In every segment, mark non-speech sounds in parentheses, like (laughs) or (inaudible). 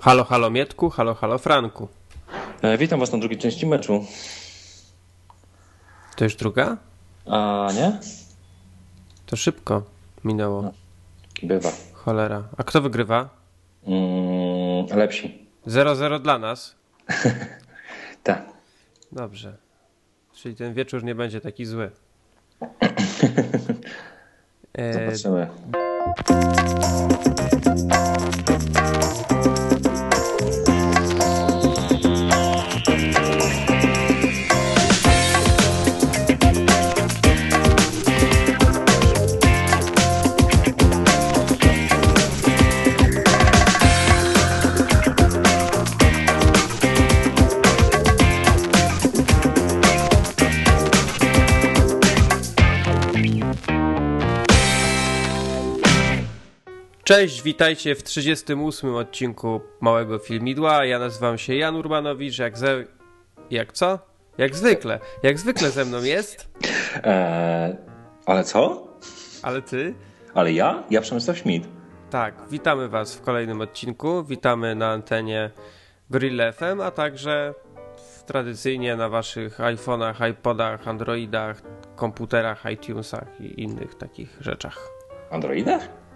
Halo, halo Mietku, halo, halo Franku. E, witam Was na drugiej części meczu. To już druga? A nie? To szybko minęło. No, bywa. Cholera. A kto wygrywa? Mm, lepsi. 0-0 dla nas? (laughs) tak. Dobrze. Czyli ten wieczór nie będzie taki zły. (laughs) Zobaczymy. ピッ! Cześć, witajcie w 38 odcinku Małego Filmidła. Ja nazywam się Jan Urbanowicz, jak ze... Jak co? Jak zwykle. Jak zwykle ze mną jest... Eee, ale co? Ale ty? Ale ja? Ja Przemysław Schmidt. Tak, witamy was w kolejnym odcinku. Witamy na antenie Grill FM, a także tradycyjnie na waszych iPhone'ach, iPodach, Androidach, komputerach, iTunesach i innych takich rzeczach. Androidach?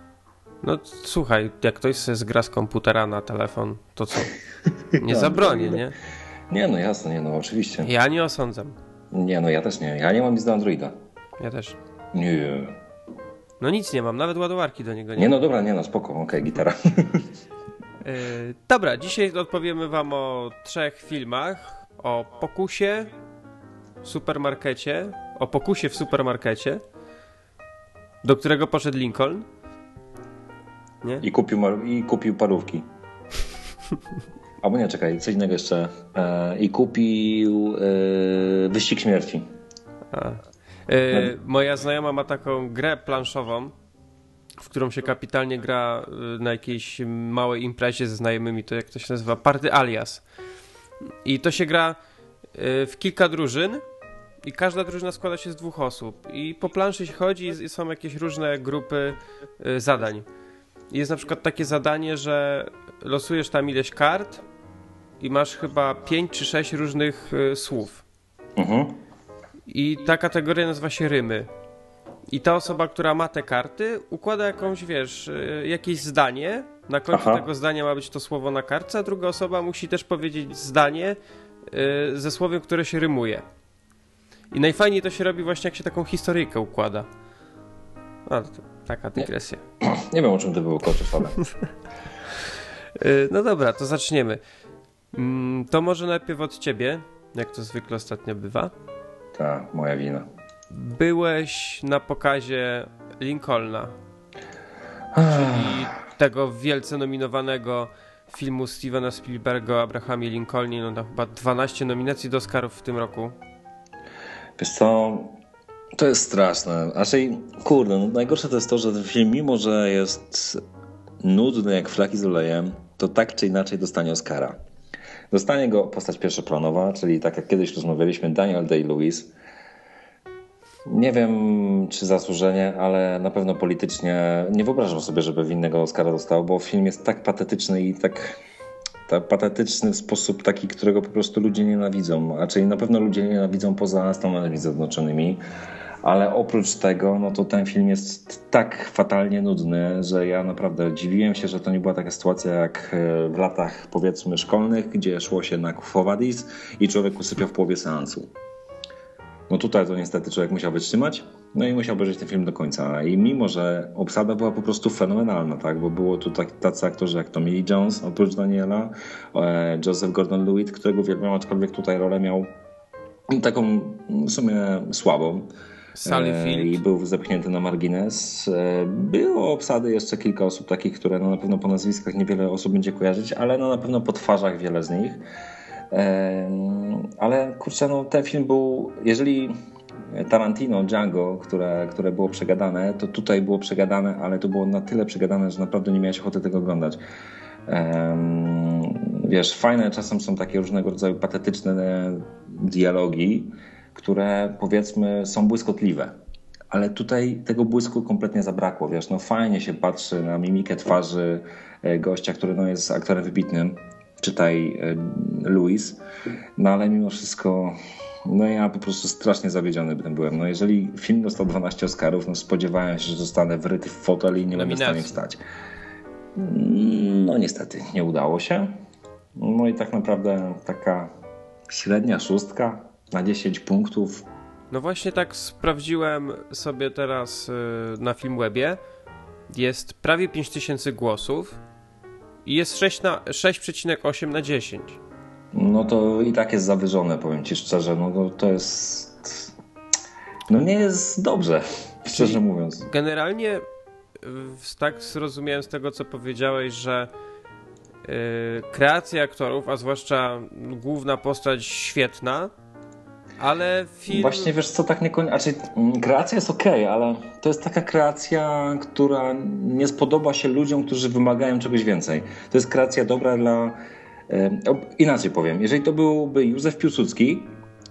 No słuchaj, jak ktoś sobie zgra z komputera na telefon, to co? (laughs) Nie zabronię, nie? Nie, no jasne, nie, no oczywiście. Ja nie osądzam. Nie, no ja też nie. Ja nie mam nic do Androida. Ja też. Nie. No nic nie mam, nawet ładowarki do niego nie Nie, no dobra, nie no, spoko, okej, okay, gitara. Yy, (laughs) dobra, dzisiaj odpowiemy wam o trzech filmach. O pokusie w supermarkecie, o pokusie w supermarkecie, do którego poszedł Lincoln nie? I kupił, i kupił parówki. (laughs) Albo nie, czekaj, coś innego jeszcze. E, I kupił e, Wyścig Śmierci. E, moja znajoma ma taką grę planszową, w którą się kapitalnie gra na jakiejś małej imprezie ze znajomymi, to jak to się nazywa, Party Alias. I to się gra w kilka drużyn i każda drużyna składa się z dwóch osób. I po planszy się chodzi i są jakieś różne grupy zadań jest na przykład takie zadanie, że losujesz tam ileś kart i masz chyba 5 czy 6 różnych y, słów. Mhm. I ta kategoria nazywa się rymy. I ta osoba, która ma te karty, układa jakąś, wiesz, y, jakieś zdanie. Na końcu Aha. tego zdania ma być to słowo na kartce, a druga osoba musi też powiedzieć zdanie y, ze słowem, które się rymuje. I najfajniej to się robi właśnie, jak się taką historyjkę układa. No, taka dygresja. Nie, nie wiem, o czym to było, kończysz, ale... (laughs) no dobra, to zaczniemy. Mm, to może najpierw od ciebie, jak to zwykle ostatnio bywa. Tak, moja wina. Byłeś na pokazie Lincolna, czyli tego wielce nominowanego filmu Stevena Spielberga o Abrahamie Lincolnie. No, chyba 12 nominacji do Oscarów w tym roku. Wiesz co, to jest straszne. Raczej, kurde, no najgorsze to jest to, że ten film, mimo że jest nudny jak flaki z olejem, to tak czy inaczej dostanie Oscara. Dostanie go postać pierwszoplanowa, czyli tak jak kiedyś rozmawialiśmy, Daniel Day-Lewis. Nie wiem, czy zasłużenie, ale na pewno politycznie nie wyobrażam sobie, żeby winnego Oscara dostał, bo film jest tak patetyczny i tak, tak patetyczny sposób taki, którego po prostu ludzie nienawidzą. A czyli na pewno ludzie nienawidzą poza Stanami Zjednoczonymi ale oprócz tego, no to ten film jest tak fatalnie nudny, że ja naprawdę dziwiłem się, że to nie była taka sytuacja jak e, w latach powiedzmy szkolnych, gdzie szło się na Fowadis i człowiek usypiał w połowie seansu. No tutaj to niestety człowiek musiał wytrzymać, no i musiał obejrzeć ten film do końca. I mimo, że obsada była po prostu fenomenalna, tak, bo było tu tak, tacy aktorzy jak Tommy Lee Jones, oprócz Daniela, e, Joseph Gordon-Lewitt, którego uwielbiam, aczkolwiek tutaj rolę miał taką w sumie słabą. Sally e, Field. I był zepchnięty na margines. E, było obsady jeszcze kilka osób takich, które no na pewno po nazwiskach niewiele osób będzie kojarzyć, ale no na pewno po twarzach wiele z nich. Ale kurczę, no ten film był, jeżeli Tarantino, Django, które, które było przegadane, to tutaj było przegadane, ale to było na tyle przegadane, że naprawdę nie miałeś ochoty tego oglądać. Wiesz, fajne czasem są takie różnego rodzaju patetyczne dialogi, które powiedzmy są błyskotliwe. ale tutaj tego błysku kompletnie zabrakło, wiesz, no fajnie się patrzy na mimikę twarzy e, gościa, który no jest aktorem wybitnym, czytaj e, Louis, no ale mimo wszystko no ja po prostu strasznie zawiedziony tym byłem. No jeżeli film dostał 12 Oscarów, no spodziewałem się, że zostanę wryty w fotel i nie będę w stanie wstać. No niestety, nie udało się. No i tak naprawdę taka średnia szóstka na 10 punktów. No właśnie tak sprawdziłem sobie teraz y, na Filmwebie. Jest prawie 5000 głosów i jest 6,8 na 10. No to i tak jest zawyżone, powiem ci szczerze. No to, to jest. No nie jest dobrze, (laughs) szczerze mówiąc. Generalnie tak zrozumiałem z tego, co powiedziałeś, że yy, kreacja aktorów, a zwłaszcza główna postać świetna, ale film... Właśnie wiesz co, tak nie Znaczy, kreacja jest ok, ale to jest taka kreacja, która nie spodoba się ludziom, którzy wymagają czegoś więcej. To jest kreacja dobra dla... Inaczej powiem, jeżeli to byłby Józef Piłsudski,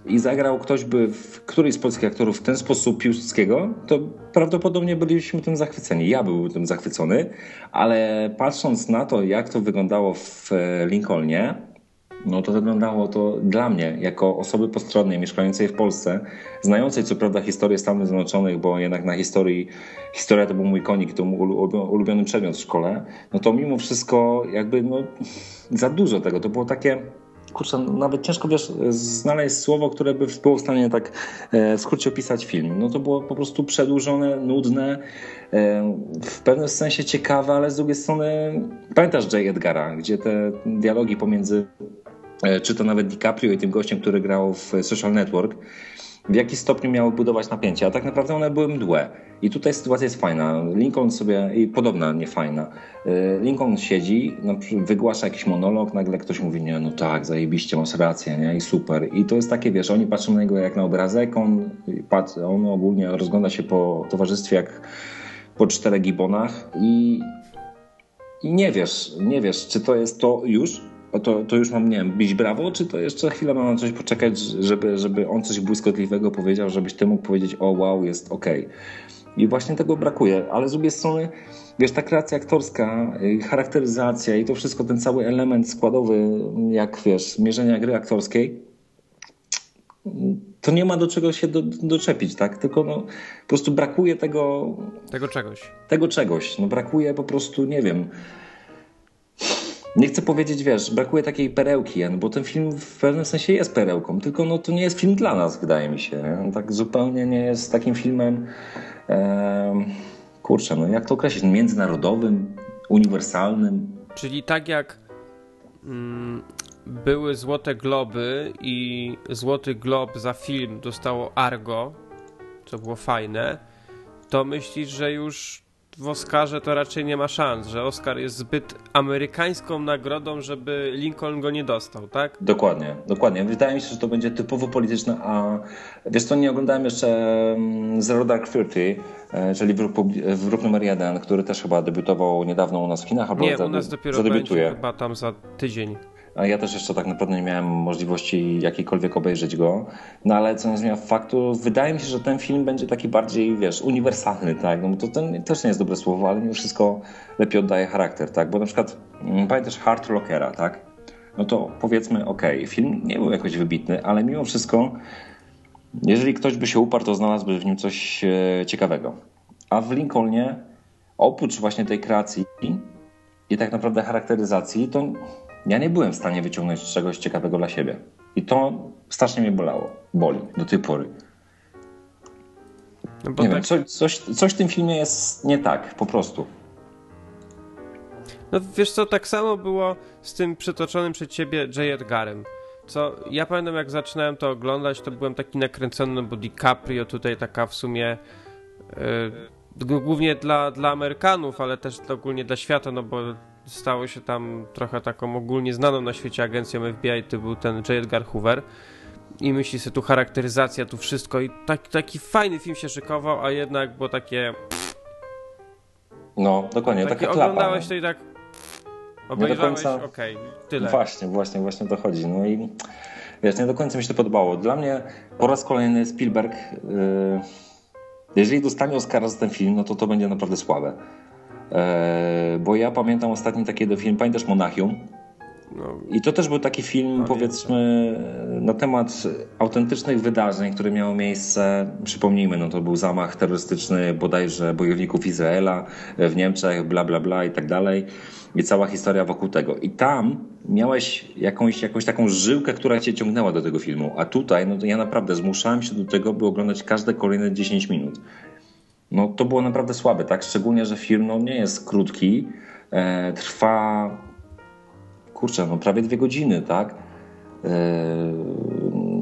i zagrał ktoś by, w, któryś z polskich aktorów w ten sposób Piłsudskiego, to prawdopodobnie bylibyśmy tym zachwyceni. Ja byłbym tym zachwycony, ale patrząc na to, jak to wyglądało w e, Lincolnie, no to wyglądało to dla mnie, jako osoby postronnej, mieszkającej w Polsce, znającej co prawda historię Stanów Zjednoczonych, bo jednak na historii, historia to był mój konik, to mój ulubiony przedmiot w szkole, no to mimo wszystko jakby no, za dużo tego. To było takie kurczę, nawet ciężko wiesz, znaleźć słowo, które by było w stanie tak e, w skrócie opisać film. No to było po prostu przedłużone, nudne, e, w pewnym sensie ciekawe, ale z drugiej strony pamiętasz J. Edgara, gdzie te dialogi pomiędzy czy to nawet DiCaprio i tym gościem, który grał w Social Network, w jaki stopniu miały budować napięcie, a tak naprawdę one były mdłe. I tutaj sytuacja jest fajna. Lincoln sobie, i podobna, nie fajna. Y, Lincoln siedzi, no, wygłasza jakiś monolog, nagle ktoś mówi, nie, no tak, zajebiście, masz rację, nie, i super. I to jest takie, wiesz, oni patrzą na niego jak na obrazek, on, on ogólnie rozgląda się po towarzystwie jak po czterech gibonach i, i nie wiesz, nie wiesz, czy to jest to już, to, to już mam, nie wiem, bić brawo, czy to jeszcze chwilę mam na coś poczekać, żeby, żeby on coś błyskotliwego powiedział, żebyś ty mógł powiedzieć, o wow, jest ok. I właśnie tego brakuje, ale z drugiej strony, wiesz, ta kreacja aktorska, charakteryzacja i to wszystko, ten cały element składowy, jak wiesz, mierzenia gry aktorskiej, to nie ma do czego się do, doczepić, tak? Tylko no, po prostu brakuje tego... Tego czegoś. Tego czegoś. No brakuje po prostu, nie wiem nie chcę powiedzieć, wiesz, brakuje takiej perełki, bo ten film w pewnym sensie jest perełką, tylko no, to nie jest film dla nas, wydaje mi się. Nie? Tak zupełnie nie jest takim filmem, e, kurczę, no jak to określić, międzynarodowym, uniwersalnym. Czyli tak jak mm, były Złote Globy i Złoty Glob za film dostało Argo, co było fajne, to myślisz, że już w Oscarze to raczej nie ma szans, że Oscar jest zbyt amerykańską nagrodą, żeby Lincoln go nie dostał, tak? Dokładnie, dokładnie. Wydaje mi się, że to będzie typowo polityczne, a wiesz co, nie oglądałem jeszcze mm, Zero Dark Thirty, e, czyli wróg, numer jeden, który też chyba debiutował niedawno u nas w Chinach, albo Nie, u nas dopiero zadebiutuje. chyba tam za tydzień. Ja też jeszcze tak naprawdę nie miałem możliwości jakiejkolwiek obejrzeć go. No ale co nie zmienia faktu, wydaje mi się, że ten film będzie taki bardziej, wiesz, uniwersalny, tak? No to ten, też nie jest dobre słowo, ale mimo wszystko lepiej oddaje charakter, tak? Bo na przykład mm, pamiętasz Hard Lockera, tak? No to powiedzmy, ok, film nie był jakoś wybitny, ale mimo wszystko, jeżeli ktoś by się uparł, to znalazłby w nim coś e, ciekawego. A w Lincolnie, oprócz właśnie tej kreacji i tak naprawdę charakteryzacji, to ja nie byłem w stanie wyciągnąć czegoś ciekawego dla siebie. I to strasznie mnie bolało. Boli do tej pory. No nie tak... wiem, coś, coś, coś w tym filmie jest nie tak, po prostu. No wiesz co, tak samo było z tym przytoczonym przed ciebie J. Edgarem. Co ja pamiętam, jak zaczynałem to oglądać, to byłem taki nakręcony, no bo DiCaprio tutaj taka w sumie yy, głównie dla, dla Amerykanów, ale też ogólnie dla świata, no bo stało się tam trochę taką ogólnie znaną na świecie agencją FBI, to był ten J. Edgar Hoover. I myśli sobie, tu charakteryzacja, tu wszystko i tak, taki fajny film się szykował, a jednak było takie... No, dokładnie, takie, takie oglądałeś to i tak obejrzałeś, okej, okay, tyle. Właśnie, właśnie, właśnie to chodzi. No i wiesz, nie do końca mi się to podobało. Dla mnie po raz kolejny Spielberg yy, jeżeli dostanie Oscara za ten film, no to to będzie naprawdę słabe. Eee, bo ja pamiętam ostatni taki film, pamiętasz Monachium? No, I to też był taki film, powiedzmy, na temat autentycznych wydarzeń, które miały miejsce. Przypomnijmy, no to był zamach terrorystyczny bodajże bojowników Izraela w Niemczech, bla, bla, bla i tak dalej. I cała historia wokół tego. I tam miałeś jakąś, jakąś taką żyłkę, która cię ciągnęła do tego filmu. A tutaj, no to ja naprawdę zmuszałem się do tego, by oglądać każde kolejne 10 minut. No to było naprawdę słabe, tak? Szczególnie, że film no, nie jest krótki. E, trwa kurczę, no prawie dwie godziny, tak? E,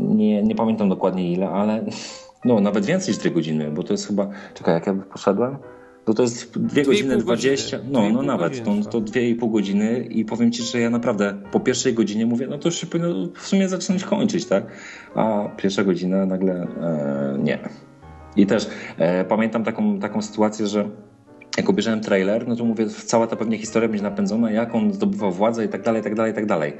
nie, nie pamiętam dokładnie ile, ale no nawet więcej niż dwie godziny, bo to jest chyba, czekaj, jak ja poszedłem, to to jest dwie godziny dwadzieścia, no, no nawet, to, to dwie i pół godziny i powiem Ci, że ja naprawdę po pierwszej godzinie mówię, no to już się powinno w sumie zacząć kończyć, tak? A pierwsza godzina nagle e, nie. I też e, pamiętam taką, taką sytuację, że jak obejrzałem trailer, no to mówię, cała ta pewnie historia będzie napędzona, jak on zdobywał władzę i tak dalej, i tak dalej, i tak dalej.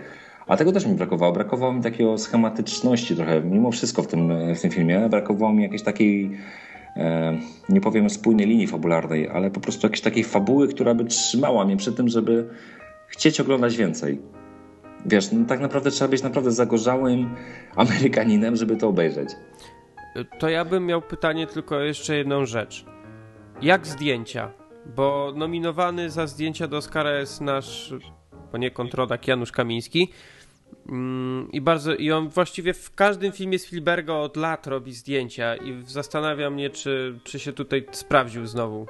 A tego też mi brakowało. Brakowało mi takiego schematyczności trochę, mimo wszystko w tym, w tym filmie. Brakowało mi jakiejś takiej, e, nie powiem spójnej linii fabularnej, ale po prostu jakiejś takiej fabuły, która by trzymała mnie przy tym, żeby chcieć oglądać więcej. Wiesz, no tak naprawdę trzeba być naprawdę zagorzałym Amerykaninem, żeby to obejrzeć. To ja bym miał pytanie tylko jeszcze jedną rzecz. Jak zdjęcia? Bo nominowany za zdjęcia do Oscara jest nasz poniekąd rodak Janusz Kamiński. Mm, I bardzo, i on właściwie w każdym filmie Spielberga od lat robi zdjęcia i zastanawia mnie, czy, czy się tutaj sprawdził znowu.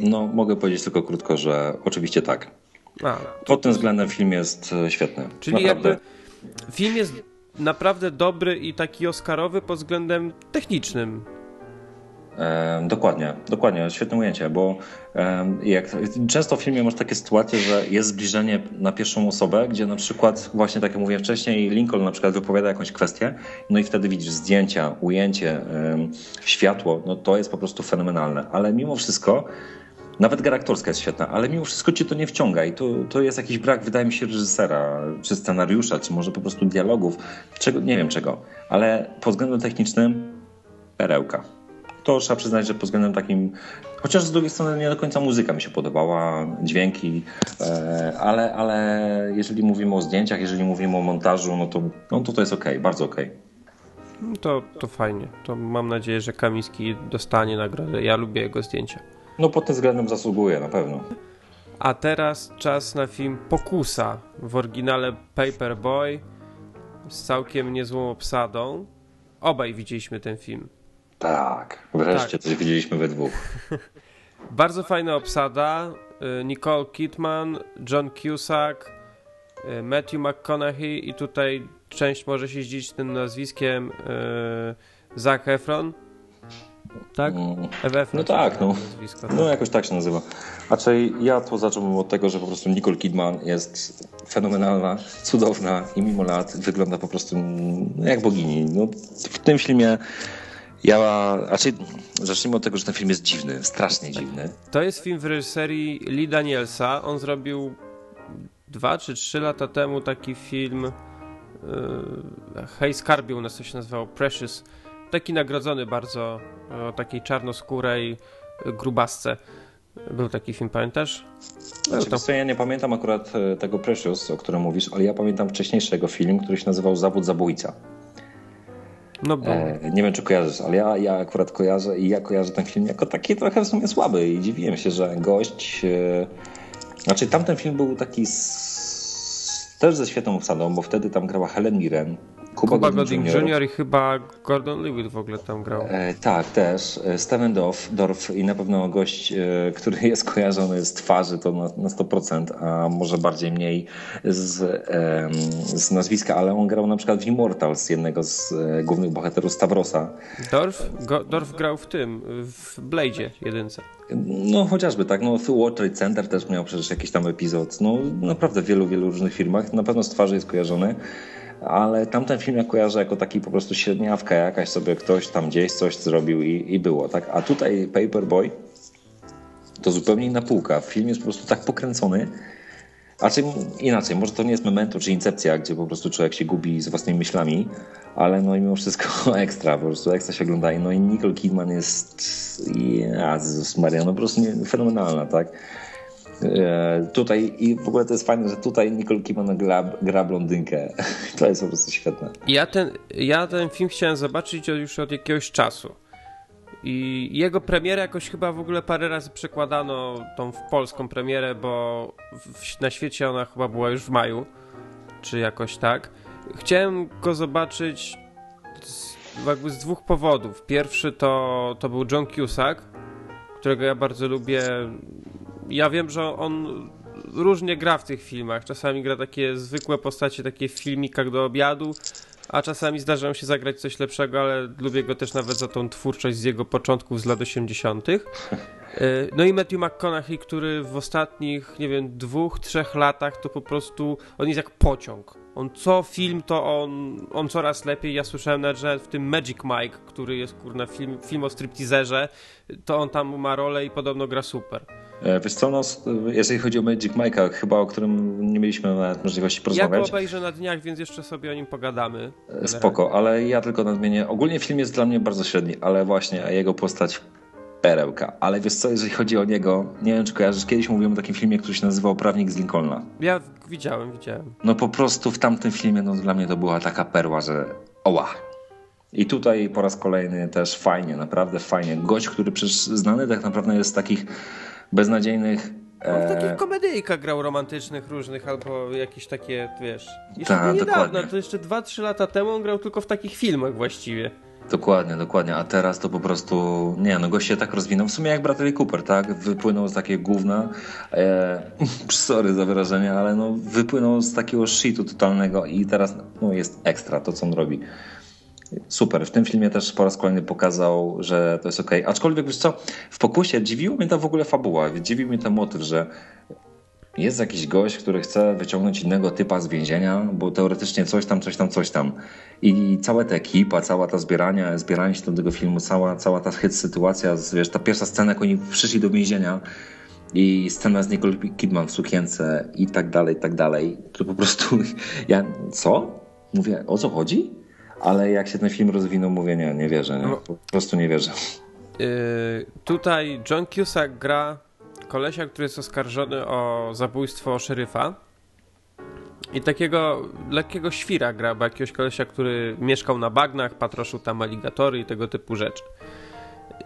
No, mogę powiedzieć tylko krótko, że oczywiście tak. A, Pod tym względem film jest e, świetny. Czyli naprawdę. jakby film jest naprawdę dobry i taki oscarowy pod względem technicznym. Dokładnie, dokładnie, świetne ujęcie, bo jak, często w filmie masz takie sytuacje, że jest zbliżenie na pierwszą osobę, gdzie na przykład, właśnie tak jak mówiłem wcześniej, Lincoln na przykład wypowiada jakąś kwestię, no i wtedy widzisz zdjęcia, ujęcie, światło, no to jest po prostu fenomenalne, ale mimo wszystko nawet gra aktorska jest świetna, ale mimo wszystko cię to nie wciąga i to, to jest jakiś brak, wydaje mi się, reżysera, czy scenariusza, czy może po prostu dialogów, czego, nie wiem czego, ale pod względem technicznym perełka to trzeba przyznać, że pod względem takim, chociaż z drugiej strony nie do końca muzyka mi się podobała, dźwięki, e, ale, ale jeżeli mówimy o zdjęciach, jeżeli mówimy o montażu, no to, no to to jest ok, bardzo ok. To, to fajnie. To mam nadzieję, że Kamiński dostanie nagrodę. Ja lubię jego zdjęcia. No pod tym względem zasługuje na pewno. A teraz czas na film Pokusa w oryginale Paperboy z całkiem niezłą obsadą. Obaj widzieliśmy ten film. Tak, wreszcie tak. coś widzieliśmy we dwóch. (laughs) Bardzo fajna obsada. Y, Nicole Kidman, John Cusack, y, Matthew McConaughey i tutaj część może się zdziwić tym nazwiskiem y, Zac Efron. Tak? Mm. no tak, no. Nazwisko, tak. no jakoś tak się nazywa. Raczej ja to zacząłbym od tego, że po prostu Nicole Kidman jest fenomenalna, cudowna i mimo lat wygląda po prostu jak bogini. No, w tym filmie ja, raczej zacznijmy od tego, że ten film jest dziwny, strasznie dziwny. To jest film w reżyserii Lee Danielsa. On zrobił dwa czy trzy lata temu taki film yy, Hej Skarbie u nas to się nazywało Precious. Taki nagrodzony bardzo o takiej czarnoskórej grubasce. Był taki film, pamiętasz? Znaczy, to... Ja nie pamiętam akurat e, tego Precious, o którym mówisz, ale ja pamiętam wcześniejszego film, który się nazywał Zawód Zabójca. No bo... E, nie wiem, czy kojarzysz, ale ja, ja akurat kojarzę i ja kojarzę ten film jako taki trochę w sumie słaby i dziwiłem się, że gość... E... Znaczy tamten film był taki. Też ze świetną obsadą, bo wtedy tam grała Helen Mirren, Kuba, Kuba Gooding Jr. i chyba Gordon Lewitt w ogóle tam grał. E, tak, też. E, Steven Dorf, Dorf i na pewno gość, e, który jest kojarzony z twarzy, to na, na 100%, a może bardziej mniej z, e, z nazwiska, ale on grał na przykład w Immortals, jednego z e, głównych bohaterów Stavrosa. Dorf, Go, Dorf grał w tym, w Blade'zie jedynce. No chociażby tak, no Trade Center też miał przecież jakiś tam epizod, no naprawdę w wielu, wielu różnych filmach, na pewno z twarzy jest kojarzony ale tamten film ja kojarzę jako taki po prostu średniawka jakaś sobie ktoś tam gdzieś coś zrobił i, i było, tak? A tutaj Paperboy to zupełnie inna półka. Film jest po prostu tak pokręcony, A czym inaczej, może to nie jest memento czy incepcja, gdzie po prostu człowiek się gubi z własnymi myślami, ale no i mimo wszystko (laughs) ekstra, po prostu ekstra się ogląda. No i Nicole Kidman jest, Jezus Maria, no po prostu nie, fenomenalna, tak? E, tutaj i w ogóle to jest fajne, że tutaj Nicole Kidman gra, gra blondynkę. (laughs) To jest po prostu świetne. Ja ten, ja ten film chciałem zobaczyć już od jakiegoś czasu. I jego premierę jakoś chyba w ogóle parę razy przekładano tą w polską premierę, bo w, na świecie ona chyba była już w maju, czy jakoś tak. Chciałem go zobaczyć z, jakby z dwóch powodów. Pierwszy to, to był John Cusack, którego ja bardzo lubię. Ja wiem, że on różnie gra w tych filmach. Czasami gra takie zwykłe postacie, takie w filmikach do obiadu, a czasami zdarza się zagrać coś lepszego, ale lubię go też nawet za tą twórczość z jego początków z lat 80. E, no i Matthew McConaughey, który w ostatnich, nie wiem, dwóch, trzech latach to po prostu, on jest jak pociąg. On co film, to on, on coraz lepiej. Ja słyszałem nawet, że w tym Magic Mike, który jest kurna film, film o stripteaserze, to on tam ma rolę i podobno gra super. E, wiesz co, no, jeżeli chodzi o Magic Mike'a, chyba o którym nie mieliśmy nawet możliwości porozmawiać. Ja go obejrzę na dniach, więc jeszcze sobie o nim pogadamy. E, spoko, ale ja tylko nadmienię. Ogólnie film jest dla mnie bardzo średni, ale właśnie jego postać perełka. Ale wiesz co, jeżeli chodzi o niego, nie wiem czy kojarzysz, kiedyś mówiłem o takim filmie, który się nazywał Prawnik z Lincolna. Ja widziałem, widziałem. No po prostu w tamtym filmie, no dla mnie to była taka perła, że oła. I tutaj po raz kolejny też fajnie, naprawdę fajnie. Gość, który przecież znany tak naprawdę jest z takich beznadziejnych on w takich e, komedyjkach grał romantycznych różnych, albo jakieś takie, wiesz... Jeszcze Ta, niedawno, dokładnie. to jeszcze 2-3 lata temu on grał tylko w takich filmach właściwie. Dokładnie, dokładnie. A teraz to po prostu, nie no, gość się tak rozwinął. W sumie jak Bradley Cooper, tak? Wypłynął z takiego gówna, e, (laughs) sorry za wyrażenie, ale no wypłynął z takiego shitu totalnego i teraz no, jest ekstra to, co on robi. Super. W tym filmie też po raz kolejny pokazał, że to jest ok. Aczkolwiek wiesz co, w pokusie dziwiło mnie ta w ogóle fabuła. Dziwił mnie ten motyw, że jest jakiś gość, który chce wyciągnąć innego typa z więzienia, bo teoretycznie coś tam, coś tam, coś tam. I cała ta ekipa, cała ta zbierania, zbieranie się do tego filmu, cała, cała ta hit sytuacja, wiesz, ta pierwsza scena, jak oni przyszli do więzienia i scena z Nicole Kidman w sukience i tak dalej, i tak dalej, to po prostu (laughs) ja, co? Mówię, o co chodzi? Ale jak się ten film rozwinął, mówię, nie, nie wierzę, nie? No. po prostu nie wierzę. Yy, tutaj John Cusack gra kolesia, który jest oskarżony o zabójstwo szeryfa i takiego lekkiego świra gra, bo jakiegoś kolesia, który mieszkał na bagnach, patroszył tam aligatory i tego typu rzeczy.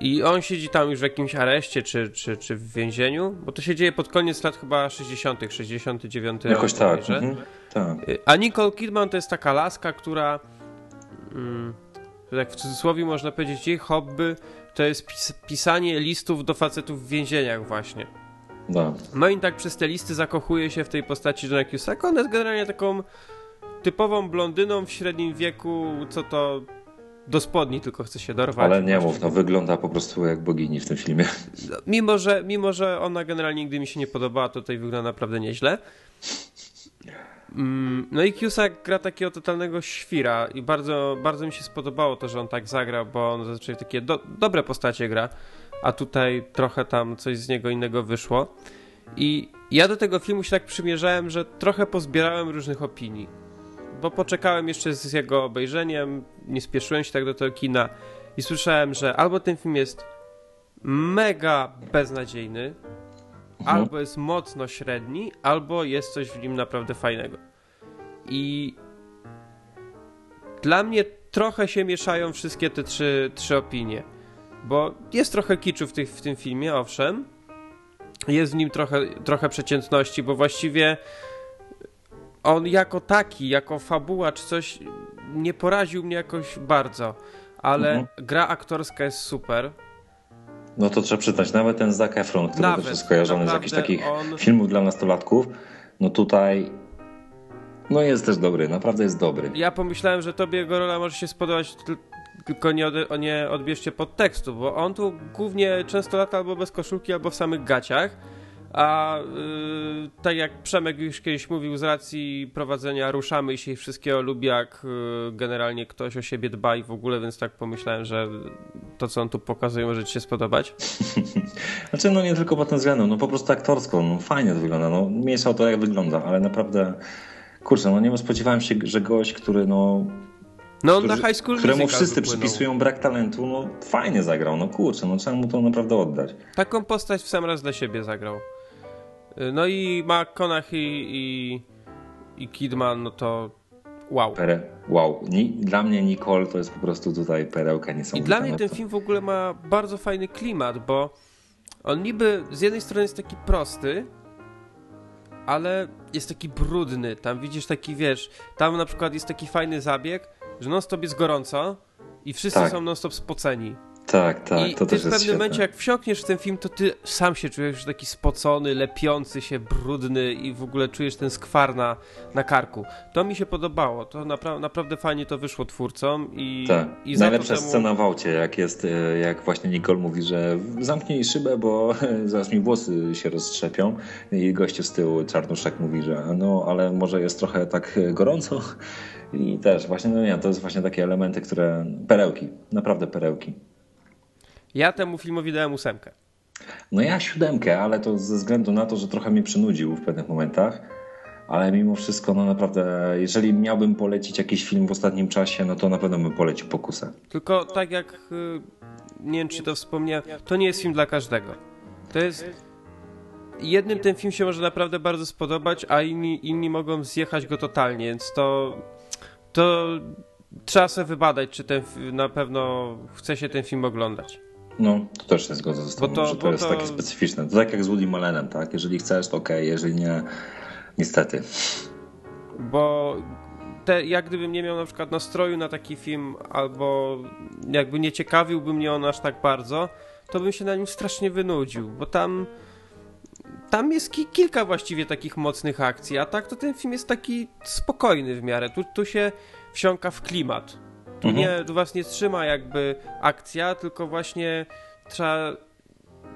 I on siedzi tam już w jakimś areszcie czy, czy, czy w więzieniu, bo to się dzieje pod koniec lat chyba 60., 69. Jakoś tak. Mhm, tak. Y, a Nicole Kidman to jest taka laska, która mm, tak w cudzysłowie można powiedzieć, jej hobby to jest pis pisanie listów do facetów w więzieniach właśnie. No. no i tak przez te listy zakochuje się w tej postaci Johna Cusack. Ona jest generalnie taką typową blondyną w średnim wieku, co to do spodni tylko chce się dorwać. Ale nie mów, no wygląda po prostu jak bogini w tym filmie. Mimo że, mimo, że ona generalnie nigdy mi się nie podobała, to tutaj wygląda naprawdę nieźle. Mm, no i Cusack gra takiego totalnego świra i bardzo, bardzo mi się spodobało to, że on tak zagrał, bo on zazwyczaj takie do, dobre postacie gra, a tutaj trochę tam coś z niego innego wyszło. I ja do tego filmu się tak przymierzałem, że trochę pozbierałem różnych opinii. Bo poczekałem jeszcze z jego obejrzeniem, nie spieszyłem się tak do tego kina i słyszałem, że albo ten film jest mega beznadziejny, Mhm. Albo jest mocno średni, albo jest coś w nim naprawdę fajnego. I dla mnie trochę się mieszają wszystkie te trzy, trzy opinie. Bo jest trochę kiczu w, tych, w tym filmie, owszem. Jest w nim trochę, trochę przeciętności, bo właściwie on jako taki, jako fabuła czy coś nie poraził mnie jakoś bardzo. Ale mhm. gra aktorska jest super. No to trzeba przyznać, nawet ten Zac Efron, który nawet, też jest kojarzony z jakichś takich on... filmów dla nastolatków, no tutaj no jest też dobry, naprawdę jest dobry. Ja pomyślałem, że tobie jego rola może się spodobać, tylko nie, od, nie odbierzcie podtekstu, bo on tu głównie często lata albo bez koszulki, albo w samych gaciach, A yy, tak jak Przemek już kiedyś mówił, z racji prowadzenia ruszamy się i wszystkiego lubi, jak yy, generalnie ktoś o siebie dba i w ogóle, więc tak pomyślałem, że to, co on tu pokazuje, może ci się spodobać. (laughs) znaczy, no nie tylko pod tym względem, no po prostu aktorsko, no fajnie to wygląda, no mniejsza o to, jak wygląda, ale naprawdę, kurczę, no nie spodziewałem się, że gość, który no no który, na High School Któremu wszyscy przypisują brak talentu, no fajnie zagrał, no kurczę, no trzeba mu to naprawdę oddać. Taką postać w sam raz dla siebie zagrał. Y, no i McConaughey i, i Kidman, no to wow. Pere, wow. Ni, dla mnie Nicole to jest po prostu tutaj perełka niesamowita. I dla mnie ten film w ogóle ma bardzo fajny klimat, bo on niby z jednej strony jest taki prosty, ale jest taki brudny. Tam widzisz taki, wiesz, tam na przykład jest taki fajny zabieg, że non-stop jest gorąco i wszyscy tak. są non-stop spoceni. Tak, tak, I to też w pewnym świetne. momencie, jak wsiąkniesz w ten film, to ty sam się czujesz taki spocony, lepiący się, brudny i w ogóle czujesz ten skwar na, na karku. To mi się podobało. To napra naprawdę fajnie to wyszło twórcom i, tak. i Najlepsza temu... scena w aucie, jak jest, e, jak właśnie Nicole mówi, że zamknij szybę, bo (laughs) zaraz mi włosy się roztrzepią i goście z tyłu, Czarnuszek mówi, że no, ale może jest trochę tak gorąco i też właśnie, no nie, to jest właśnie takie elementy, które, perełki, naprawdę perełki. Ja temu filmowi dałem ósemkę. No ja siódemkę, ale to ze względu na to, że trochę mnie przynudził w pewnych momentach. Ale mimo wszystko, no naprawdę, jeżeli miałbym polecić jakiś film w ostatnim czasie, no to na pewno bym polecił Pokusę. Tylko tak jak, y, nie wiem czy to wspomniałem, to nie jest film dla każdego. To jest... Jednym ten film się może naprawdę bardzo spodobać, a inni, inni mogą zjechać go totalnie, więc to... To trzeba sobie wybadać, czy ten na pewno chce się ten film oglądać. No, to też się zgodzę z tobą, to, że to jest to... takie specyficzne. To tak jak z Woody Malenem, tak? Jeżeli chcesz, to okej, okay. jeżeli nie, niestety. Bo te, jak gdybym nie miał na przykład nastroju na taki film, albo jakby nie ciekawiłby mnie on aż tak bardzo, to bym się na nim strasznie wynudził, bo tam tam jest ki kilka właściwie takich mocnych akcji, a tak to ten film jest taki spokojny w miarę. Tu, tu się wsiąka w klimat. Tu, mhm. nie, tu was nie trzyma jakby akcja, tylko właśnie trzeba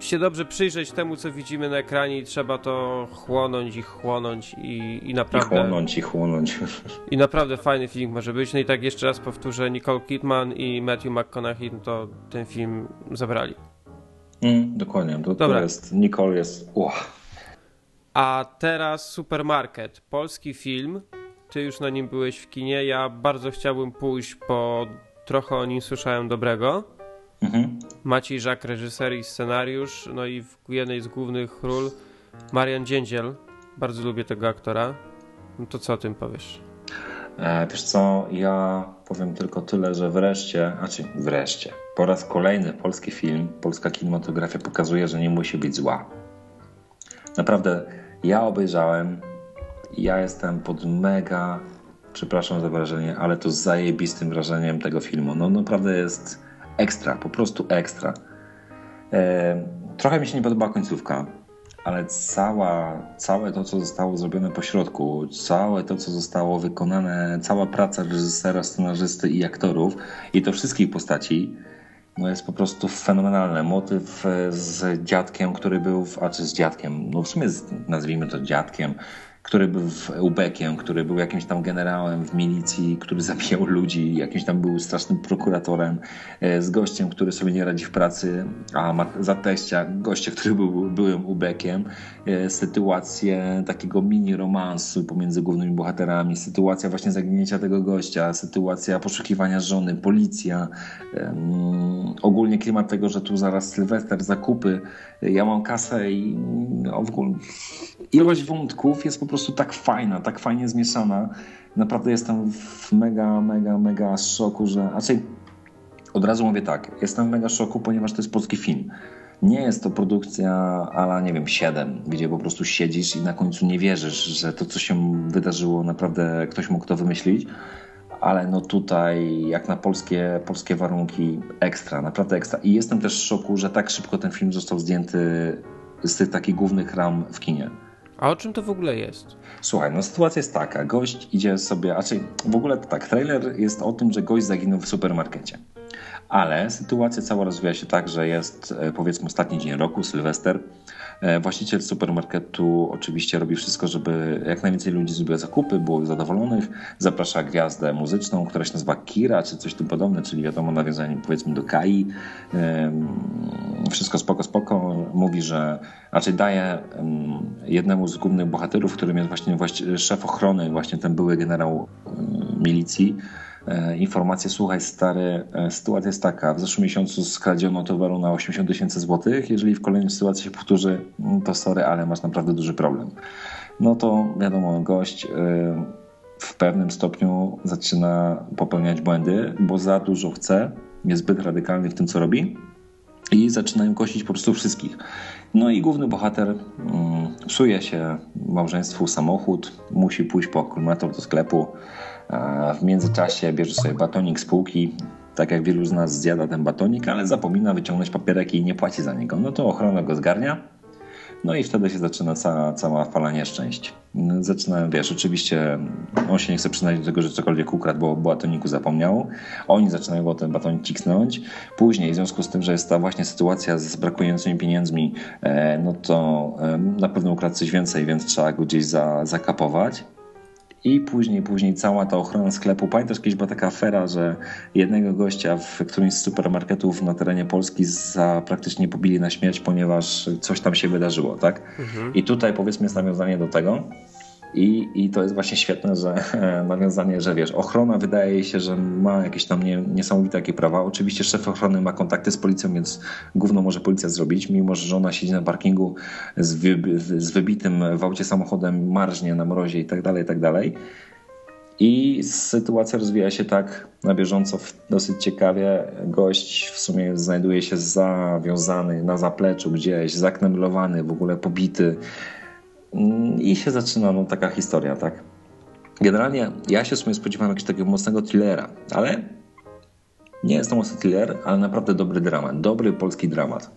się dobrze przyjrzeć temu, co widzimy na ekranie i trzeba to chłonąć i chłonąć i, i naprawdę... I chłonąć i chłonąć. (laughs) I naprawdę fajny film może być. No i tak jeszcze raz powtórzę, Nicole Kidman i Matthew McConaughey no to ten film zabrali. Mm, dokładnie. To, Dobra. to jest, Nicole jest... Uch. A teraz Supermarket. Polski film ty już na nim byłeś w kinie. Ja bardzo chciałbym pójść, bo trochę o nim słyszałem dobrego. Mhm. Maciej Żak, reżyser i scenariusz, no i w jednej z głównych ról Marian Dziędziel. Bardzo lubię tego aktora. No to co o tym powiesz? E, wiesz co, ja powiem tylko tyle, że wreszcie, znaczy wreszcie, po raz kolejny polski film, polska kinematografia pokazuje, że nie musi być zła. Naprawdę, ja obejrzałem ja jestem pod mega, przepraszam za wrażenie, ale to zajebistym wrażeniem tego filmu. No naprawdę jest ekstra, po prostu ekstra. E, trochę mi się nie podobała końcówka, ale cała, całe to, co zostało zrobione po środku, całe to, co zostało wykonane, cała praca reżysera, scenarzysty i aktorów i to wszystkich postaci, no jest po prostu fenomenalne. Motyw z dziadkiem, który był, w, a czy z dziadkiem, no w sumie z, nazwijmy to dziadkiem, który był ubekiem, który był jakimś tam generałem w milicji, który zabijał ludzi, jakimś tam był strasznym prokuratorem, e, z gościem, który sobie nie radzi w pracy, a ma za teścia gościa, który był byłym ubekiem, e, sytuację takiego mini romansu pomiędzy głównymi bohaterami, sytuacja właśnie zaginięcia tego gościa, sytuacja poszukiwania żony, policja, ogólnie klimat tego, że tu zaraz Sylwester, zakupy, ja mam kasę i no, w ogóle ilość wątków jest po prostu tak fajna, tak fajnie zmieszana. Naprawdę jestem w mega, mega, mega szoku, że. Raczej od razu mówię tak, jestem w mega szoku, ponieważ to jest polski film. Nie jest to produkcja ala, nie wiem, 7, gdzie po prostu siedzisz i na końcu nie wierzysz, że to, co się wydarzyło, naprawdę ktoś mógł to wymyślić. Ale no tutaj, jak na polskie, polskie warunki, ekstra, naprawdę ekstra. I jestem też w szoku, że tak szybko ten film został zdjęty z tych takich głównych ram w kinie. A o czym to w ogóle jest? Słuchaj, no sytuacja jest taka. Gość idzie sobie, a czyli w ogóle tak, trailer jest o tym, że gość zaginął w supermarkecie. Ale sytuacja cała rozwija się tak, że jest e, powiedzmy ostatni dzień roku, Sylwester. E, właściciel supermarketu oczywiście robi wszystko, żeby jak najwięcej ludzi zrobiło zakupy, było zadowolonych. Zaprasza gwiazdę muzyczną, która się nazywa Kira, czy coś tym podobne, czyli wiadomo, nawiązanie powiedzmy do Kai. Wszystko spoko, spoko. Mówi, że raczej daje jednemu z głównych bohaterów, którym jest właśnie, właśnie szef ochrony, właśnie ten były generał milicji, informację, słuchaj stary, e, sytuacja jest taka, w zeszłym miesiącu skradziono towaru na 80 tysięcy złotych, jeżeli w kolejnej sytuacji się powtórzy, mm, to sorry, ale masz naprawdę duży problem. No to wiadomo, gość e, w pewnym stopniu zaczyna popełniać błędy, bo za dużo chce, jest zbyt radykalny w tym, co robi i zaczynają kosić po prostu wszystkich. No i główny bohater um, psuje się małżeństwu samochód, musi pójść po akumulator do sklepu, w międzyczasie bierze sobie batonik z półki, tak jak wielu z nas zjada ten batonik, ale zapomina wyciągnąć papierek i nie płaci za niego. No to ochrona go zgarnia. No i wtedy się zaczyna cała, cała fala nieszczęść. Zaczynają, wiesz, oczywiście on się nie chce przyznać do tego, że cokolwiek ukradł, bo batoniku zapomniał. Oni zaczynają go ten batonik cisnąć. Później, w związku z tym, że jest ta właśnie sytuacja z brakującymi pieniędzmi, e, no to e, na pewno ukradł coś więcej, więc trzeba go gdzieś za, zakapować. I później, później cała ta ochrona sklepu. Pamiętasz, kiedyś była taka afera, że jednego gościa w którymś z supermarketów na terenie Polski za praktycznie pobili na śmierć, ponieważ coś tam się wydarzyło, tak? Mhm. I tutaj powiedzmy jest nawiązanie do tego, i, I to jest właśnie świetne, że (laughs) nawiązanie, że wiesz, ochrona wydaje się, że ma jakieś tam nie, niesamowite takie prawa. Oczywiście szef ochrony ma kontakty z policją, więc gówno może policja zrobić, mimo że żona siedzi na parkingu z, wy, z wybitym w aucie samochodem, marznie na mrozie i tak dalej, i tak dalej. I sytuacja rozwija się tak na bieżąco, dosyć ciekawie. Gość w sumie znajduje się zawiązany na zapleczu gdzieś, zakneblowany, w ogóle pobity i się zaczyna no, taka historia, tak? Generalnie ja się w sumie spodziewałem jakiegoś takiego mocnego thrillera, ale nie jest to mocny thriller, ale naprawdę dobry dramat, dobry polski dramat.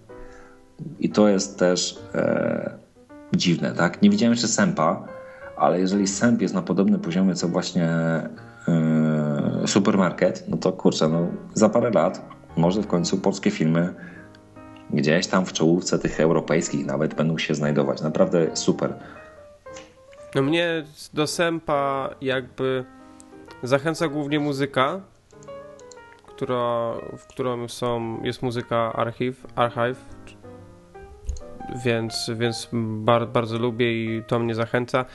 I to jest też e, dziwne, tak? Nie widziałem jeszcze Sępa, ale jeżeli Sęp jest na podobnym poziomie co właśnie e, supermarket, no to kurczę, no za parę lat może w końcu polskie filmy Gdzieś tam w czołówce tych europejskich nawet będą się znajdować. Naprawdę super. No mnie do Sępa jakby zachęca głównie muzyka, która, w którą są, jest muzyka Archive, Archive więc, więc bar, bardzo lubię i to mnie zachęca.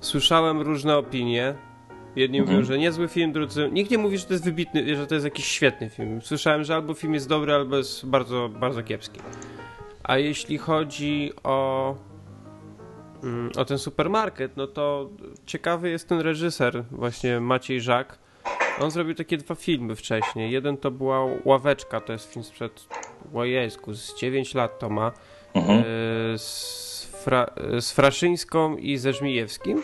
Słyszałem różne opinie Jedni mhm. mówią, że niezły film, drudzy. Nikt nie mówi, że to jest wybitny, że to jest jakiś świetny film. Słyszałem, że albo film jest dobry, albo jest bardzo, bardzo kiepski. A jeśli chodzi o, mm, o ten supermarket, no to ciekawy jest ten reżyser, właśnie Maciej Żak. On zrobił takie dwa filmy wcześniej. Jeden to była Ławeczka, to jest film sprzed, ojejku, z 9 lat to ma. Mhm. E, z, Fra, z Fraszyńską i ze Żmijewskim.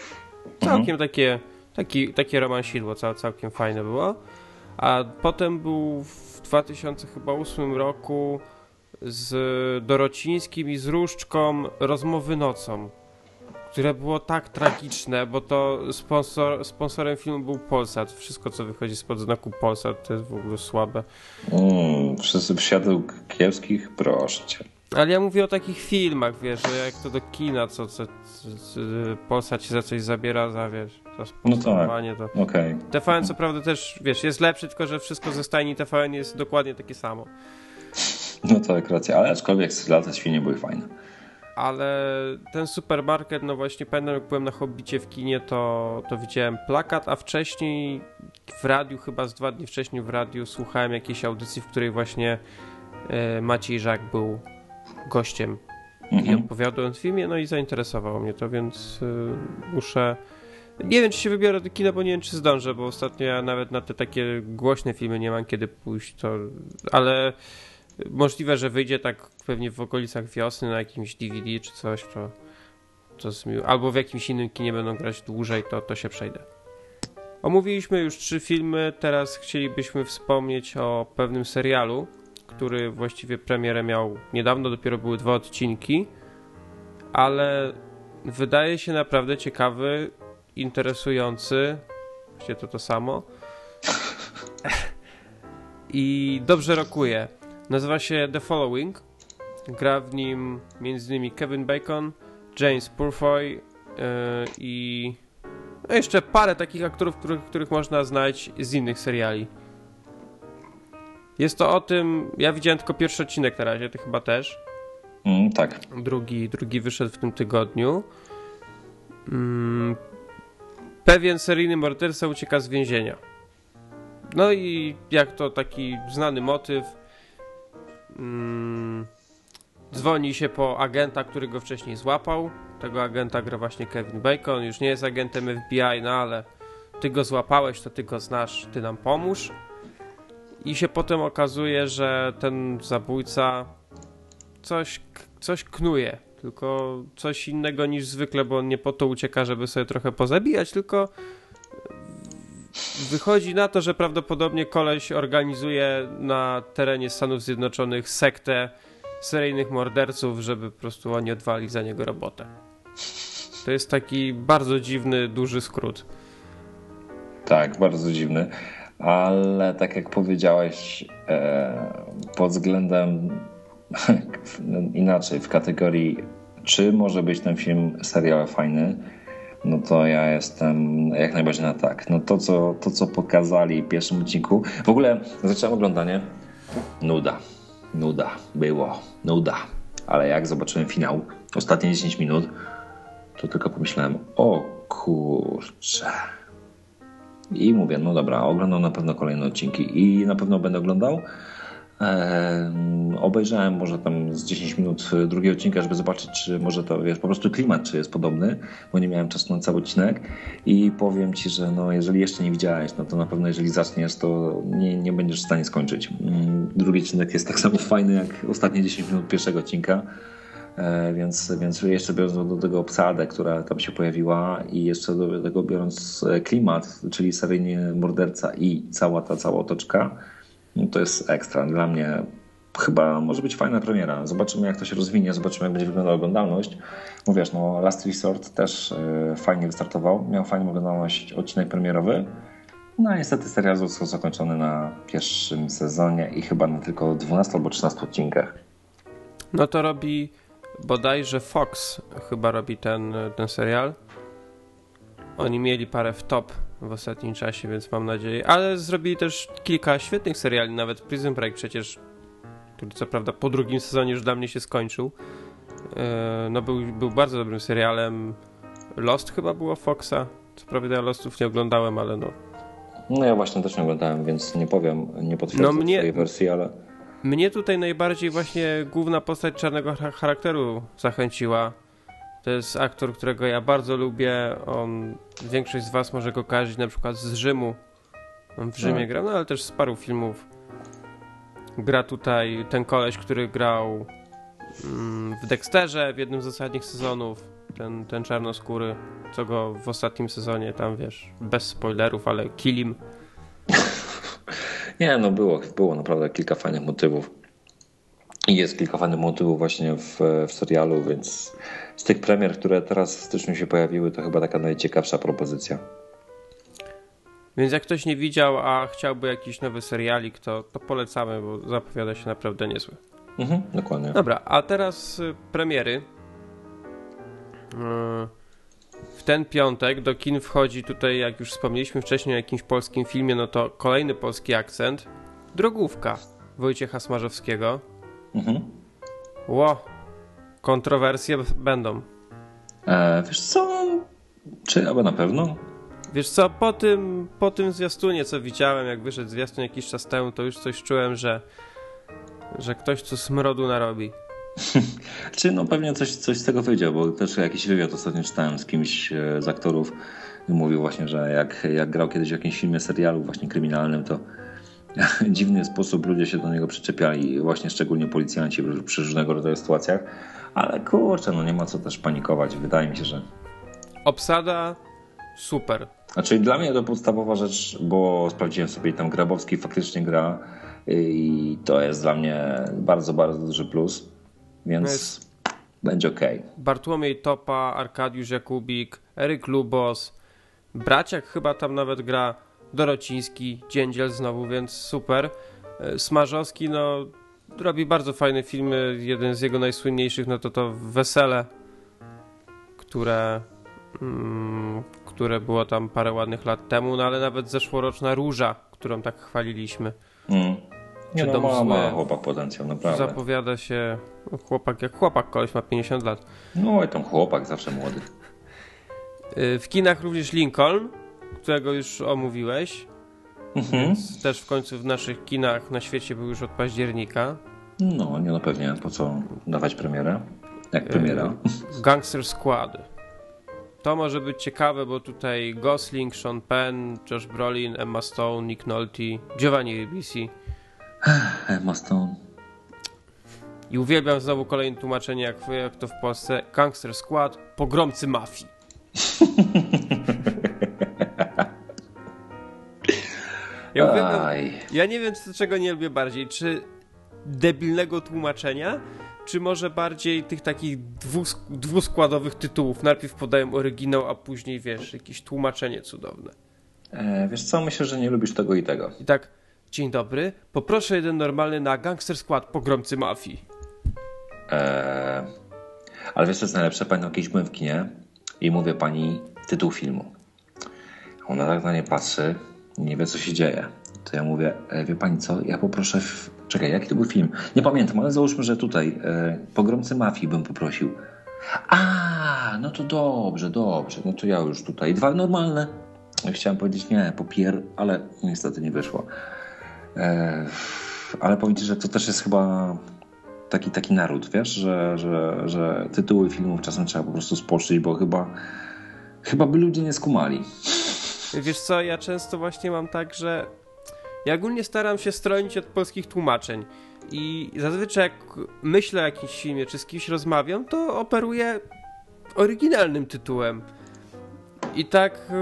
Całkiem mhm. takie Taki, takie romansidło cał, całkiem fajne było. A potem był w 2008 roku z Dorocińskim i z Różdżką Rozmowy nocą, które było tak tragiczne, bo to sponsor, sponsorem filmu był Polsat. Wszystko, co wychodzi spod znaku Polsat, to jest w ogóle słabe. Mm, wszyscy w świateł kiepskich, proszę cię. Ale ja mówię o takich filmach, wiesz, że jak to do kina, co, co, co, co Polsat ci za coś zabiera, za wiesz, za sponsorowanie, no tak. to... Okay. TVN co prawda też, wiesz, jest lepszy, tylko że wszystko ze stajni TVN jest dokładnie takie samo. No to jak racja, ale aczkolwiek lata świnie były fajne. Ale ten supermarket, no właśnie pamiętam jak byłem na Hobbicie w kinie, to, to widziałem plakat, a wcześniej w radiu, chyba z dwa dni wcześniej w radiu słuchałem jakiejś audycji, w której właśnie e, Maciej Żak był gościem mhm. i opowiadał o filmie, no i zainteresowało mnie to, więc y, muszę... Nie wiem, czy się wybiorę do kina, bo nie wiem, czy zdążę, bo ostatnio ja nawet na te takie głośne filmy nie mam kiedy pójść, to... ale możliwe, że wyjdzie tak pewnie w okolicach wiosny na jakimś DVD czy coś, to, to albo w jakimś innym kinie będą grać dłużej, to, to się przejdę. Omówiliśmy już trzy filmy, teraz chcielibyśmy wspomnieć o pewnym serialu, który właściwie premierę miał niedawno, dopiero były dwa odcinki, ale wydaje się naprawdę ciekawy, interesujący. Właściwie to to samo. (laughs) i dobrze rokuje. Nazywa się The Following. Gra w nim m.in. Kevin Bacon, James Purfoy yy, i no jeszcze parę takich aktorów, których, których można znać z innych seriali. Jest to o tym, ja widziałem tylko pierwszy odcinek na razie, ty chyba też. Mm, tak. Drugi, drugi wyszedł w tym tygodniu. Mm, pewien seryjny morderca ucieka z więzienia. No i jak to taki znany motyw, mm, dzwoni się po agenta, który go wcześniej złapał. Tego agenta gra właśnie Kevin Bacon. Już nie jest agentem FBI, no ale ty go złapałeś, to ty go znasz, ty nam pomóż. I się potem okazuje, że ten zabójca coś, coś knuje. Tylko coś innego niż zwykle, bo on nie po to ucieka, żeby sobie trochę pozabijać, tylko wychodzi na to, że prawdopodobnie koleś organizuje na terenie Stanów Zjednoczonych sektę seryjnych morderców, żeby po prostu oni odwali za niego robotę. To jest taki bardzo dziwny, duży skrót. Tak, bardzo dziwny, ale tak jak powiedziałeś, e, pod względem (laughs) inaczej, w kategorii czy może być ten film, serial fajny, no to ja jestem jak najbardziej na tak. No to, co, to, co pokazali w pierwszym odcinku, w ogóle zacząłem oglądanie, nuda, nuda, było, nuda, ale jak zobaczyłem finał, ostatnie 10 minut, to tylko pomyślałem, o kurczę. I mówię, no dobra, oglądam na pewno kolejne odcinki i na pewno będę oglądał. Eee, obejrzałem może tam z 10 minut drugiego odcinka, żeby zobaczyć, czy może to wiesz, po prostu klimat, czy jest podobny, bo nie miałem czasu na cały odcinek i powiem ci, że no, jeżeli jeszcze nie widziałeś, no to na pewno jeżeli zaczniesz, to nie, nie będziesz w stanie skończyć. Mm, drugi odcinek jest tak samo fajny jak ostatnie 10 minut pierwszego odcinka. E, więc, więc jeszcze biorąc do tego obsadę, która tam się pojawiła i jeszcze do tego biorąc e, klimat, czyli seryjnie morderca i cała ta cała otoczka, no to jest ekstra. Dla mnie chyba może być fajna premiera. Zobaczymy jak to się rozwinie, zobaczymy jak będzie wyglądała oglądalność. Bo wiesz, no Last Resort też e, fajnie wystartował, miał fajną oglądalność odcinek premierowy. No niestety serial został zakończony na pierwszym sezonie i chyba na tylko 12 albo 13 odcinkach. No to robi bodajże Fox chyba robi ten, ten serial. Oni mieli parę w top w ostatnim czasie, więc mam nadzieję. Ale zrobili też kilka świetnych seriali, nawet Prison Break przecież, który co prawda po drugim sezonie już dla mnie się skończył. E, no był, był bardzo dobrym serialem. Lost chyba było Foxa. Co prawda ja Lostów nie oglądałem, ale no. No ja właśnie też nie oglądałem, więc nie powiem, nie potwierdzę no mnie... wersji, ale... Mnie tutaj najbardziej właśnie główna postać czarnego charakteru zachęciła. To jest aktor, którego ja bardzo lubię. On, większość z was może go kojarzyć na przykład z Rzymu. On w Rzymie tak. grał, no ale też z paru filmów. Gra tutaj ten koleś, który grał mm, w Dexterze w jednym z ostatnich sezonów. Ten, ten czarnoskóry, co go w ostatnim sezonie tam, wiesz, bez spoilerów, ale kilim. Nie, no było, było naprawdę kilka fajnych motywów. I jest kilka fajnych motywów właśnie w, w serialu, więc z tych premier, które teraz w styczniu się pojawiły, to chyba taka najciekawsza propozycja. Więc jak ktoś nie widział, a chciałby jakiś nowy serialik, to, to polecamy, bo zapowiada się naprawdę niezły. Mhm, dokładnie. Dobra, a teraz y, premiery. W ten piątek do kin wchodzi tutaj, jak już wspomnieliśmy wcześniej o jakimś polskim filmie, no to kolejny polski akcent. Drogówka Wojciecha Smarzowskiego. Mhm. Ło, kontrowersje będą. E, wiesz co? Czy albo na pewno? Wiesz co, po tym, po tym zwiastunie, co widziałem, jak wyszedł zwiastun jakiś czas temu, to już coś czułem, że, że ktoś tu smrodu narobi. (laughs) Czy no pewnie coś, coś z tego wyjdzie, bo też jakiś wywiad ostatnio czytałem z kimś e, z aktorów. Mówił właśnie, że jak, jak grał kiedyś w jakimś filmie, serialu właśnie kryminalnym, to (laughs) dziwny sposób ludzie się do niego przyczepiali, właśnie szczególnie policjanci przy różnego rodzaju sytuacjach. Ale kurczę, no nie ma co też panikować. Wydaje mi się, że. Obsada super. Znaczy dla mnie to podstawowa rzecz, bo sprawdziłem sobie tam Grabowski faktycznie gra i to jest dla mnie bardzo, bardzo duży plus. Więc no będzie ok. Bartłomiej Topa, Arkadiusz Jakubik, Eryk Lubos, Braciak chyba tam nawet gra, Dorociński, Dziędziel znowu, więc super. E, Smarzowski, no, robi bardzo fajne filmy. Jeden z jego najsłynniejszych, no to to Wesele, które, mm, które było tam parę ładnych lat temu, no ale nawet zeszłoroczna Róża, którą tak chwaliliśmy. Mm. Nie no, dom ma, ma chłopak potencjał, naprawdę. Zapowiada się chłopak jak chłopak, koleś ma 50 lat. No i tam chłopak zawsze młody. Y, W kinach również Lincoln, którego już omówiłeś. Mhm. Też w końcu w naszych kinach na świecie był już od października. No, nie no pewnie, po co dawać premierę? Jak premiera? Gangster Squad. To może być ciekawe, bo tutaj Gosling, Sean Penn, Josh Brolin, Emma Stone, Nick Nolte, Giovanni Ribisi. Emma Stone. I uwielbiam znowu kolejne tłumaczenie, jak, jak to w Polsce. Gangster Squad, pogromcy mafii. (laughs) Ja uwielbiam. Ja nie wiem, co- czego nie lubię bardziej. Czy debilnego tłumaczenia, czy może bardziej tych takich dwus- dwuskładowych tytułów. Najpierw podają oryginał, a później wiesz, jakieś tłumaczenie cudowne. E, wiesz co, myślę, że nie lubisz tego i tego. I tak, dzień dobry, poproszę jeden normalny na Gangster Squad pogromcy mafii. E, ale wiesz co jest najlepsze? Pamiętam kiedyś byłem w kinie i mówię pani tytuł filmu. Ona tak na nie patrzy nie wie co się dzieje. To ja mówię, e, wie pani co, ja poproszę... W... Czekaj, jaki to był film? Nie pamiętam, ale załóżmy, że tutaj e, Pogromcy Mafii bym poprosił. A, no to dobrze, dobrze. No to ja już tutaj. Dwa normalne. Chciałem powiedzieć nie, popier, ale niestety nie wyszło. E, ale powiem ci, że to też jest chyba taki, taki naród, wiesz, że, że, że tytuły filmów czasem trzeba po prostu spoczyć, bo chyba, chyba by ludzie nie skumali. Wiesz co, ja często właśnie mam tak, że ja ogólnie staram się stronić od polskich tłumaczeń. I zazwyczaj jak myślę o jakimś filmie, czy z kimś rozmawiam, to operuję oryginalnym tytułem. I tak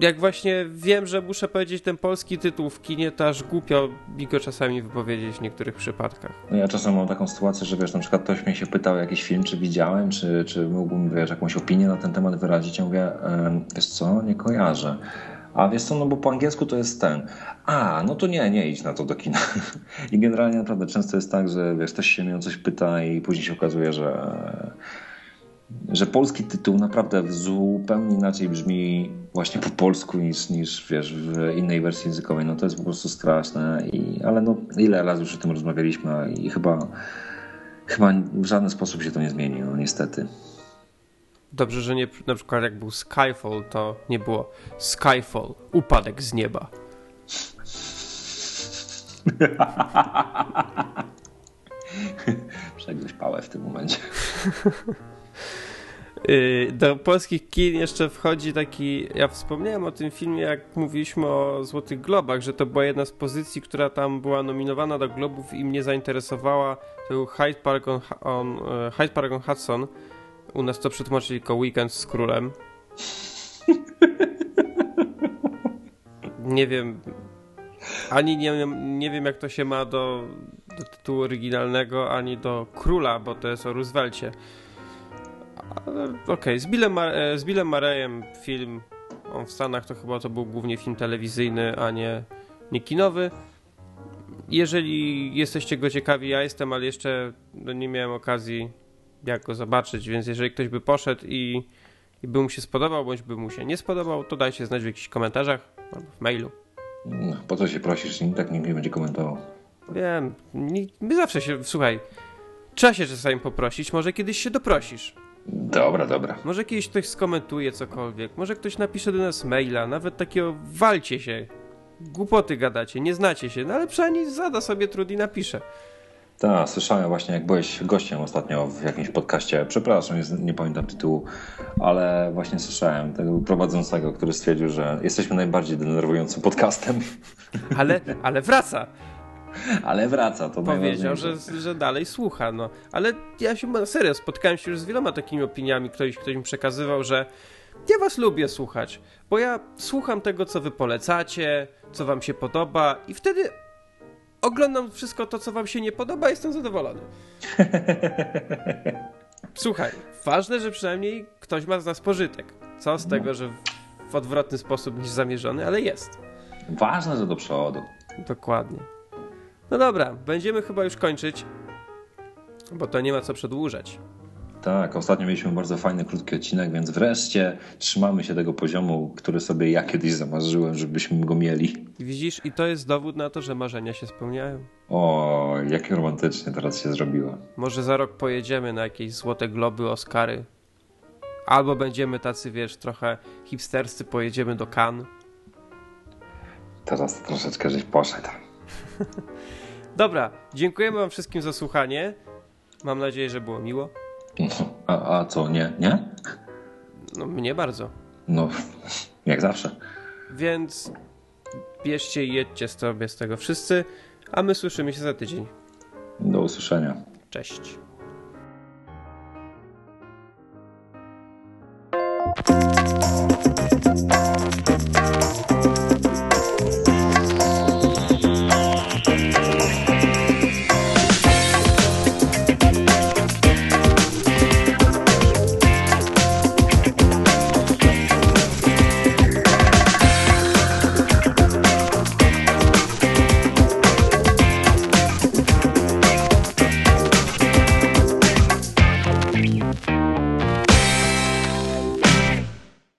jak właśnie wiem, że muszę powiedzieć ten polski tytuł w kinie, to aż głupio mi go czasami wypowiedzieć w niektórych przypadkach. No ja czasem mam taką sytuację, że wiesz, na przykład ktoś mnie się pytał jakiś film, czy widziałem, czy, czy mógłbym, wiesz, jakąś opinię na ten temat wyrazić. Ja mówię, "Em, wiesz co, nie kojarzę. A wiesz co, no bo po angielsku to jest ten. A, no to nie, nie idź na to do kina. (laughs) I generalnie naprawdę często jest tak, że wiesz, ktoś się mnie o coś pyta i później się okazuje, że że polski tytuł naprawdę zupełnie inaczej brzmi właśnie po polsku niż, niż wiesz, w innej wersji językowej. No to jest po prostu straszne. I, ale no ile razy już o tym rozmawialiśmy i chyba, chyba w żaden sposób się to nie zmieni, no niestety. Dobrze, że nie, na przykład jak był Skyfall, to nie było Skyfall, upadek z nieba. (laughs) Przegryź pałę w tym momencie. (laughs) Yy, Do polskich kin jeszcze wchodzi taki. Ja wspomniałem o tym filmie, jak mówiliśmy o Złotych Globach, że to była jedna z pozycji, która tam była nominowana do Globów i mnie zainteresowała. To był Hyde Park on, on, e, Hyde Park on Hudson. U nas to przetłumaczyli tylko Weekend z Królem. Nie wiem. Ani nie, nie wiem, jak to się ma do, do tytułu oryginalnego, ani do Króla, bo to jest o Roosevelcie. Ale Okej, z, Billem Mar- e, z Billem Marejem film, on w Stanach to chyba to był głównie film telewizyjny, a nie, nie kinowy. Jeżeli jesteście go ciekawi, ja jestem, ale jeszcze no, nie miałem okazji jak go zobaczyć, więc jeżeli ktoś by poszedł i, i by mu się spodobał, bądź by mu się nie spodobał, to dajcie znać w jakichś komentarzach albo w mailu. No, po co się prosisz? Nikt tak nikt nie będzie komentował. Wiem, nie- my zawsze się, słuchaj, trzeba się czasami poprosić, może kiedyś się doprosisz. Dobra, dobra. Może kiedyś ktoś skomentuje cokolwiek, może ktoś napisze do nas maila, nawet takiego walcie się, głupoty gadacie, nie znacie się, no ale przynajmniej zada sobie trud i napisze. Tak, słyszałem właśnie, jak byłeś gościem ostatnio w jakimś podcaście. Przepraszam, nie pamiętam tytułu, ale właśnie słyszałem tego prowadzącego, który stwierdził, że jesteśmy najbardziej denerwującym podcastem. Ale, ale wraca, Ale wraca, to powiedział, że, że dalej słucha, no. Ale ja się, na serio, spotkałem się już z wieloma takimi opiniami, ktoś, ktoś mi przekazywał, że ja was lubię słuchać, bo ja słucham tego, co wy polecacie, co wam się podoba i wtedy oglądam wszystko to, co wam się nie podoba i jestem zadowolony. (laughs) Słuchaj, ważne, że przynajmniej ktoś ma z nas pożytek. Co z tego, że w, w odwrotny sposób niż zamierzony, ale jest. Ważne, że do przodu. Dokładnie. No dobra, będziemy chyba już kończyć, bo to nie ma co przedłużać. Tak, ostatnio mieliśmy bardzo fajny, krótki odcinek, więc wreszcie trzymamy się tego poziomu, który sobie ja kiedyś zamarzyłem, żebyśmy go mieli. Widzisz, i to jest dowód na to, że marzenia się spełniają. O, jakie romantycznie teraz się zrobiło. Może za rok pojedziemy na jakieś złote globy, Oscary. Albo będziemy tacy, wiesz, trochę hipsterscy, pojedziemy do Cannes. Teraz troszeczkę żeś poszedł. (laughs) Dobra, dziękujemy wam wszystkim za słuchanie. Mam nadzieję, że było miło. A, a co, nie? Nie? No, mnie bardzo. No, jak zawsze. Więc bierzcie i jedźcie sobie z tego wszyscy, a my słyszymy się za tydzień. Do usłyszenia. Cześć.